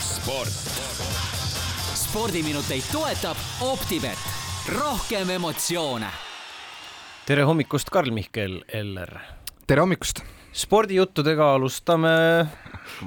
sport. spordiminuteid toetab Optibet, rohkem emotsioone. tere hommikust, Karl-Mihkel Eller. tere hommikust. Spordijuttudega alustame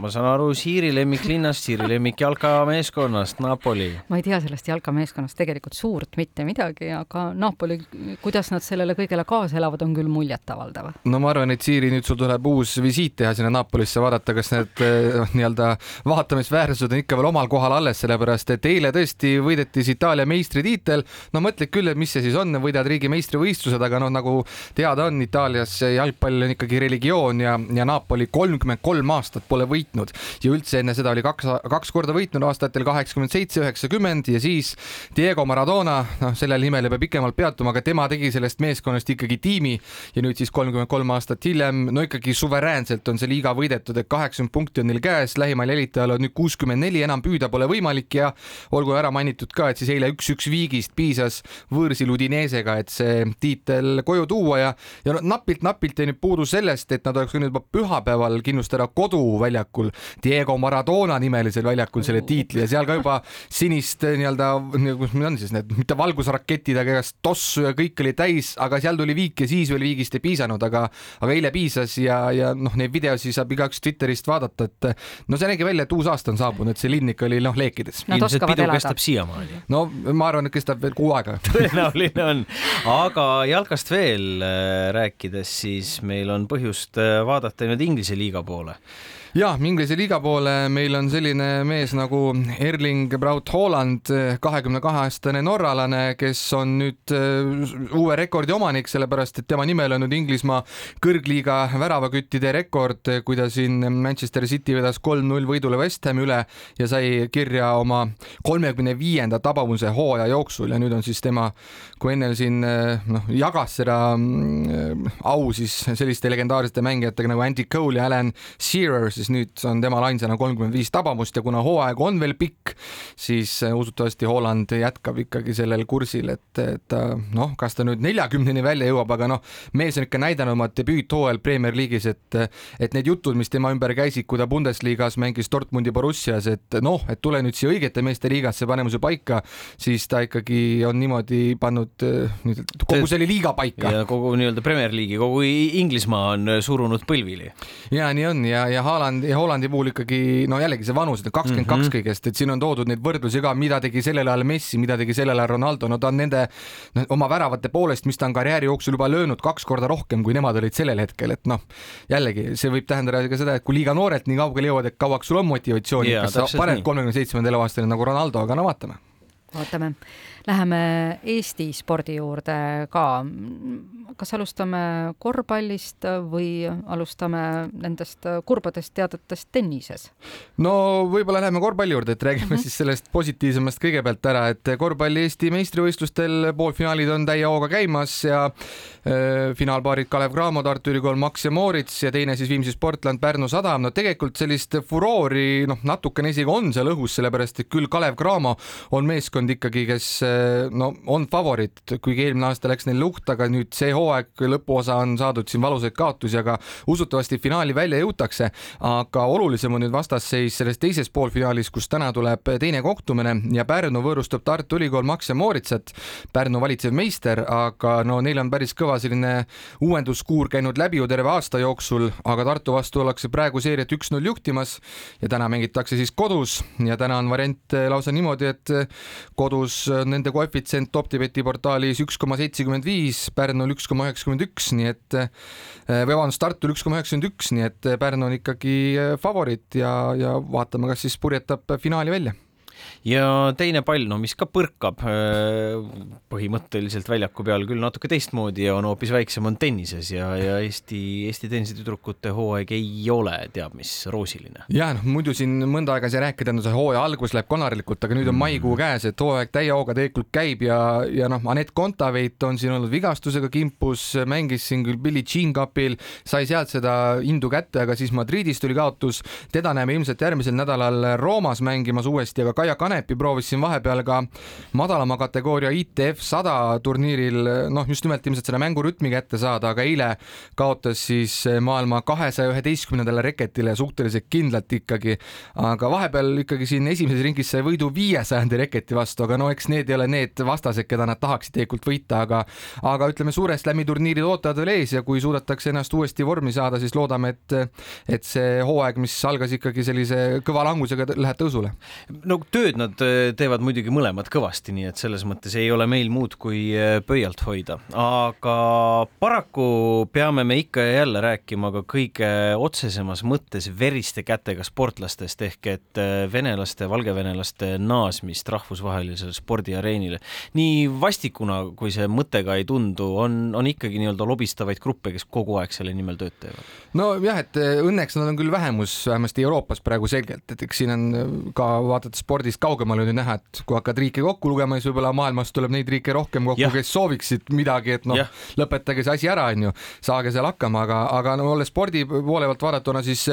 ma saan aru Siiri lemmiklinnast, Siiri lemmik jalkameeskonnast, Napoli. ma ei tea sellest jalkameeskonnast tegelikult suurt mitte midagi, aga Napoli, kuidas nad sellele kõigele kaasa elavad, on küll muljetavaldav. no ma arvan, et Siiri, nüüd sul tuleb uus visiit teha sinna Napolisse, vaadata, kas need eh, nii-öelda vaatamisväärsused on ikka veel omal kohal alles, sellepärast et eile tõesti võideti siis Itaalia meistritiitel. no mõtled küll, et mis see siis on, võidad riigi meistrivõistlused, aga noh, nagu teada on, Itaalias jalgpall on ikkagi religioon ja, ja Napoli kolmkümmend kolm aastat pole võitnud. Ja üldse enne seda oli kaks, kaks korda võitnud aastatel kaheksakümmend seitse, üheksakümmend ja siis Diego Maradona, noh, sellel nimel ei pea pikemalt peatuma, aga tema tegi sellest meeskonnast ikkagi tiimi. Ja nüüd siis kolmkümmend kolm aastat hiljem, no ikkagi suveräänselt on see liiga võidetud, et kaheksakümmend punkti on neil käes, lähimal jälitajal on nüüd kuuskümmend neli, enam püüda pole võimalik. Ja olgu ära mainitud ka, et siis eile üks-üks viigist piisas võõrsil Udinesega, et see tiitel koju tuua. Ja, ja napilt-napilt jäi nüüd puudu sellest, et nad oleks võinud juba pühapäeval kindlustada koduväljakul Diego Maradona nimelisel väljakul selle tiitli ja seal ka juba sinist eh, nii-öelda, kus meil on siis need, mitte valgusraketid, aga igast tossu ja kõik oli täis, aga seal tuli viik ja siis veel viigist ei piisanud, aga, aga eile piisas ja, ja noh, neid videosi saab igaüks Twitterist vaadata, et no see nägi välja, et uus aasta on saabunud, see linn ikka oli noh leekides. ilmselt pidu kestab siiamaani. no ma arvan, et kestab veel kuu aega tõenäoline on, aga jalkast veel äh, rääkides, siis meil on põhjust vaadata nüüd Inglise liiga poole. Jah, Inglise liiga poole meil on selline mees nagu Erling Braut Haaland, kahekümne kahe aastane norralane, kes on nüüd äh, uue rekordi omanik, sellepärast et tema nimel on nüüd Inglismaa kõrgliiga väravaküttide rekord, kui ta siin Manchester City vedas kolm-null võidule West Hami üle ja sai kirja oma kolmekümne viienda tabamuse hooaja jooksul ja nüüd on siis tema, kui enne siin äh, noh, jagas seda äh, au siis selliste legendaarsete mängijatega nagu Andy Cole ja Alan Shearer, siis nüüd on temal ainsana kolmkümmend viis tabamust ja kuna hooaeg on veel pikk, siis äh, usutavasti Holland jätkab ikkagi sellel kursil, et, et noh, kas ta nüüd neljakümneni välja jõuab, aga noh, mees on ikka näidanud oma debüüthooajal Premier League'is, et, et need jutud, mis tema ümber käisid, kui ta Bundesliga-s mängis Dortmundi Borussias, et noh, et tule nüüd siia õigete meeste liigasse, paneme su paika, siis ta ikkagi on niimoodi pannud äh, kogu selle liiga paika. ja kogu nii-öelda Premier League'i, kogu Inglismaa on surunud põlvili. ja nii on ja, ja Haaland Hollandi ja Hollandi puhul ikkagi no jällegi see vanus, et kakskümmend kaks mhm. kõigest, et siin on toodud neid võrdlusi ka, mida tegi sellel ajal Messi, mida tegi sellel ajal Ronaldo, no ta on nende no, oma väravate poolest, mis ta on karjääri jooksul juba löönud kaks korda rohkem, kui nemad olid sellel hetkel, et noh, jällegi see võib tähendada ka seda, et kui liiga noorelt nii kaugele jõuad, et kauaks sul on motivatsiooni, kas sa paned kolmekümne seitsmendal eluaastal nagu Ronaldo, aga no vaatame. vaatame Läheme Eesti spordi juurde ka. Kas alustame korvpallist või alustame nendest kurbadest teadetest tennises? no võib-olla läheme korvpalli juurde, et räägime mm -hmm. siis sellest positiivsemast kõigepealt ära, et korvpalli Eesti meistrivõistlustel poolfinaalid on täie hooga käimas ja äh, finaalpaarid Kalev Cramo, Tartu Ülikool, Max ja Moorits ja teine siis Viimsi Sportland, Pärnu Sadam. no tegelikult sellist furoori noh, natukene isegi on seal õhus, sellepärast et küll Kalev Cramo on meeskond ikkagi, kes no on favoriit, kuigi eelmine aasta läks neil luht, aga nüüd see hooaeg lõpuosa on saadud siin valusaid kaotusi, aga usutavasti finaali välja jõutakse. aga olulisem on nüüd vastasseis selles teises poolfinaalis, kus täna tuleb teine kohtumine ja Pärnu võõrustab Tartu Ülikool Max ja Mooritsat. Pärnu valitsev meister, aga no neil on päris kõva selline uuenduskuur käinud läbi ju terve aasta jooksul, aga Tartu vastu ollakse praegu seeriat üks-null juhtimas ja täna mängitakse siis kodus ja täna on variant lausa niimoodi, et kodus nende koefitsient Optibeti portaalis üks koma seitsekümmend viis, Pärnul üks koma üheksakümmend üks, nii et eh, või vabandust, Tartul üks koma üheksakümmend üks, nii et Pärnu on ikkagi eh, favoriit ja, ja vaatame, kas siis purjetab finaali välja ja teine pall, no mis ka põrkab äh, põhimõtteliselt väljaku peal küll natuke teistmoodi ja on hoopis väiksem, on tennises ja, ja Eesti, Eesti tennisetüdrukute hooaeg ei ole teab mis roosiline. ja noh, muidu siin mõnda aega sai rääkida, no see hooaja algus läheb konarlikult, aga nüüd on mm. maikuu käes, et hooaeg täie hooga tegelikult käib ja, ja noh, Anett Kontaveit on siin olnud vigastusega kimpus, mängis siin küll Billie Jean Cupil, sai sealt seda indu kätte, aga siis Madridis tuli kaotus. teda näeme ilmselt järgmisel nädalal Roomas mängimas uuesti, aga Kaia Kanepi proovis siin vahepeal ka madalama kategooria ITF sada turniiril, noh, just nimelt ilmselt selle mängurütmi kätte saada, aga eile kaotas siis maailma kahesaja üheteistkümnendale reketile suhteliselt kindlalt ikkagi. aga vahepeal ikkagi siin esimeses ringis sai võidu viiesajandi reketi vastu, aga no eks need ei ole need vastased, keda nad tahaksid tegelikult võita, aga aga ütleme, suure slam'i turniirid ootavad veel ees ja kui suudetakse ennast uuesti vormi saada, siis loodame, et et see hooaeg, mis algas ikkagi sellise kõva langusega, läheb tõusule. no tööd nad äh, teevad muidugi mõlemad kõvasti, nii et selles mõttes ei ole meil muud kui äh, pöialt hoida, aga paraku peame me ikka ja jälle rääkima ka kõige otsesemas mõttes veriste kätega sportlastest ehk et äh, venelaste, valgevenelaste naasmist rahvusvahelisele spordiareenile. nii vastikuna, kui see mõte ka ei tundu, on, on ikkagi nii-öelda lobistavaid gruppe, kes kogu aeg selle nimel tööd teevad. nojah, et õnneks nad on küll vähemus, vähemasti Euroopas praegu selgelt, et eks siin on ka vaadates spordist kaugemale nüüd näha, et kui hakkad riike kokku lugema, siis võib-olla maailmas tuleb neid riike rohkem kokku, kes sooviksid midagi, et noh, lõpetage see asi ära, onju, saage seal hakkama, aga, aga no olles spordi poole pealt vaadatuna, siis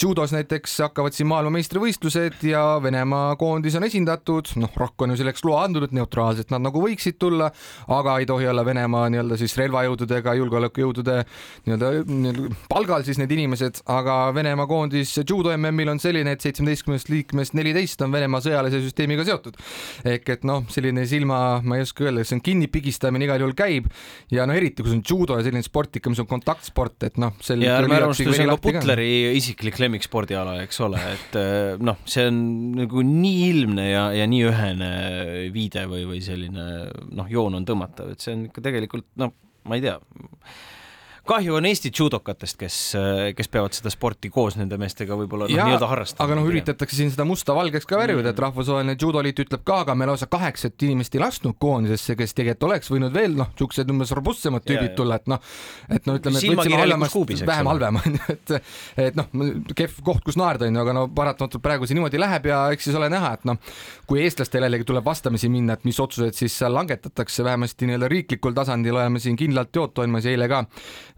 judos näiteks hakkavad siin maailmameistrivõistlused ja Venemaa koondis on esindatud, noh, ROK on ju selleks loa andnud, et neutraalselt nad nagu võiksid tulla, aga ei tohi olla Venemaa nii-öelda siis relvajõududega, julgeolekujõudude nii-öelda nii palgal siis need inimesed, aga Venemaa koondis judo MM-il on selline, et seitsmeteistkümnest liikmest neliteist on Venemaa sõjalise süsteemiga seotud. ehk et noh, selline silma, ma ei oska öelda, see on kinnipigistamine igal juhul käib ja no eriti, kui see on judo ja selline sport ikka, mis on kontaktsport, et noh. ja ärme ära unusta, see on ka Butleri isiklik lemmikspordiala, eks ole, et eh, noh, see on nagu nii ilmne ja, ja nii ühene viide või, või selline noh, joon on tõmmatav, et see on ikka tegelikult noh, ma ei tea kahju on Eesti judokatest, kes, kes peavad seda sporti koos nende meestega võib-olla noh, nii-öelda harrastama. aga noh, üritatakse siin seda musta valgeks ka värvida mm., et rahvusvaheline judoliit ütleb ka, aga me lausa kaheksat inimest ei lasknud koondisesse, kes tegelikult oleks võinud veel noh, siuksed umbes robustsemad tüübid tulla, et noh, et no ütleme, et võtsime halvemast vähem halvem onju, et et noh, kehv koht, kus naerda onju, aga no paratamatult praegu see niimoodi läheb ja eks siis ole näha, et noh, kui eestlastel jällegi tuleb vastamisi minna, et mis otsused siis seal langetatakse, vähemasti nii-öelda riiklikul tasandil oleme siin kindlalt jood toimumas ja eile ka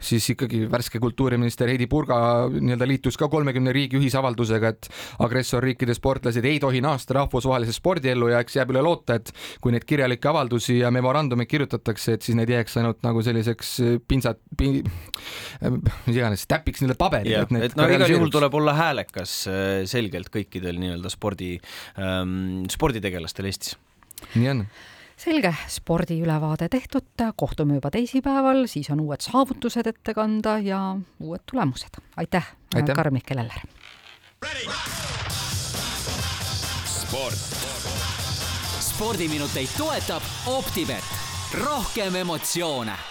siis ikkagi värske kultuuriminister Heidi Purga nii-öelda liitus ka kolmekümne riigi ühisavaldusega, et agressorriikide sportlased ei tohi naasta rahvusvahelise spordiellu ja eks jääb üle loota, et kui neid kirjalikke avaldusi ja memorandumeid kirjutatakse, et siis need jääks ainult nagu selliseks pintsat pin,, mis iganes, täpiks nii-öelda paberil. et, et no igal juhul tuleb olla häälekas äh, selgelt kõikidel nii-öelda spordi ähm,, sporditegelastel Eestis. nii on selge, spordiülevaade tehtud, kohtume juba teisipäeval, siis on uued saavutused ette kanda ja uued tulemused. aitäh, aitäh., Karm-Mihkel Eller! sport. spordiminuteid toetab Optibet, rohkem emotsioone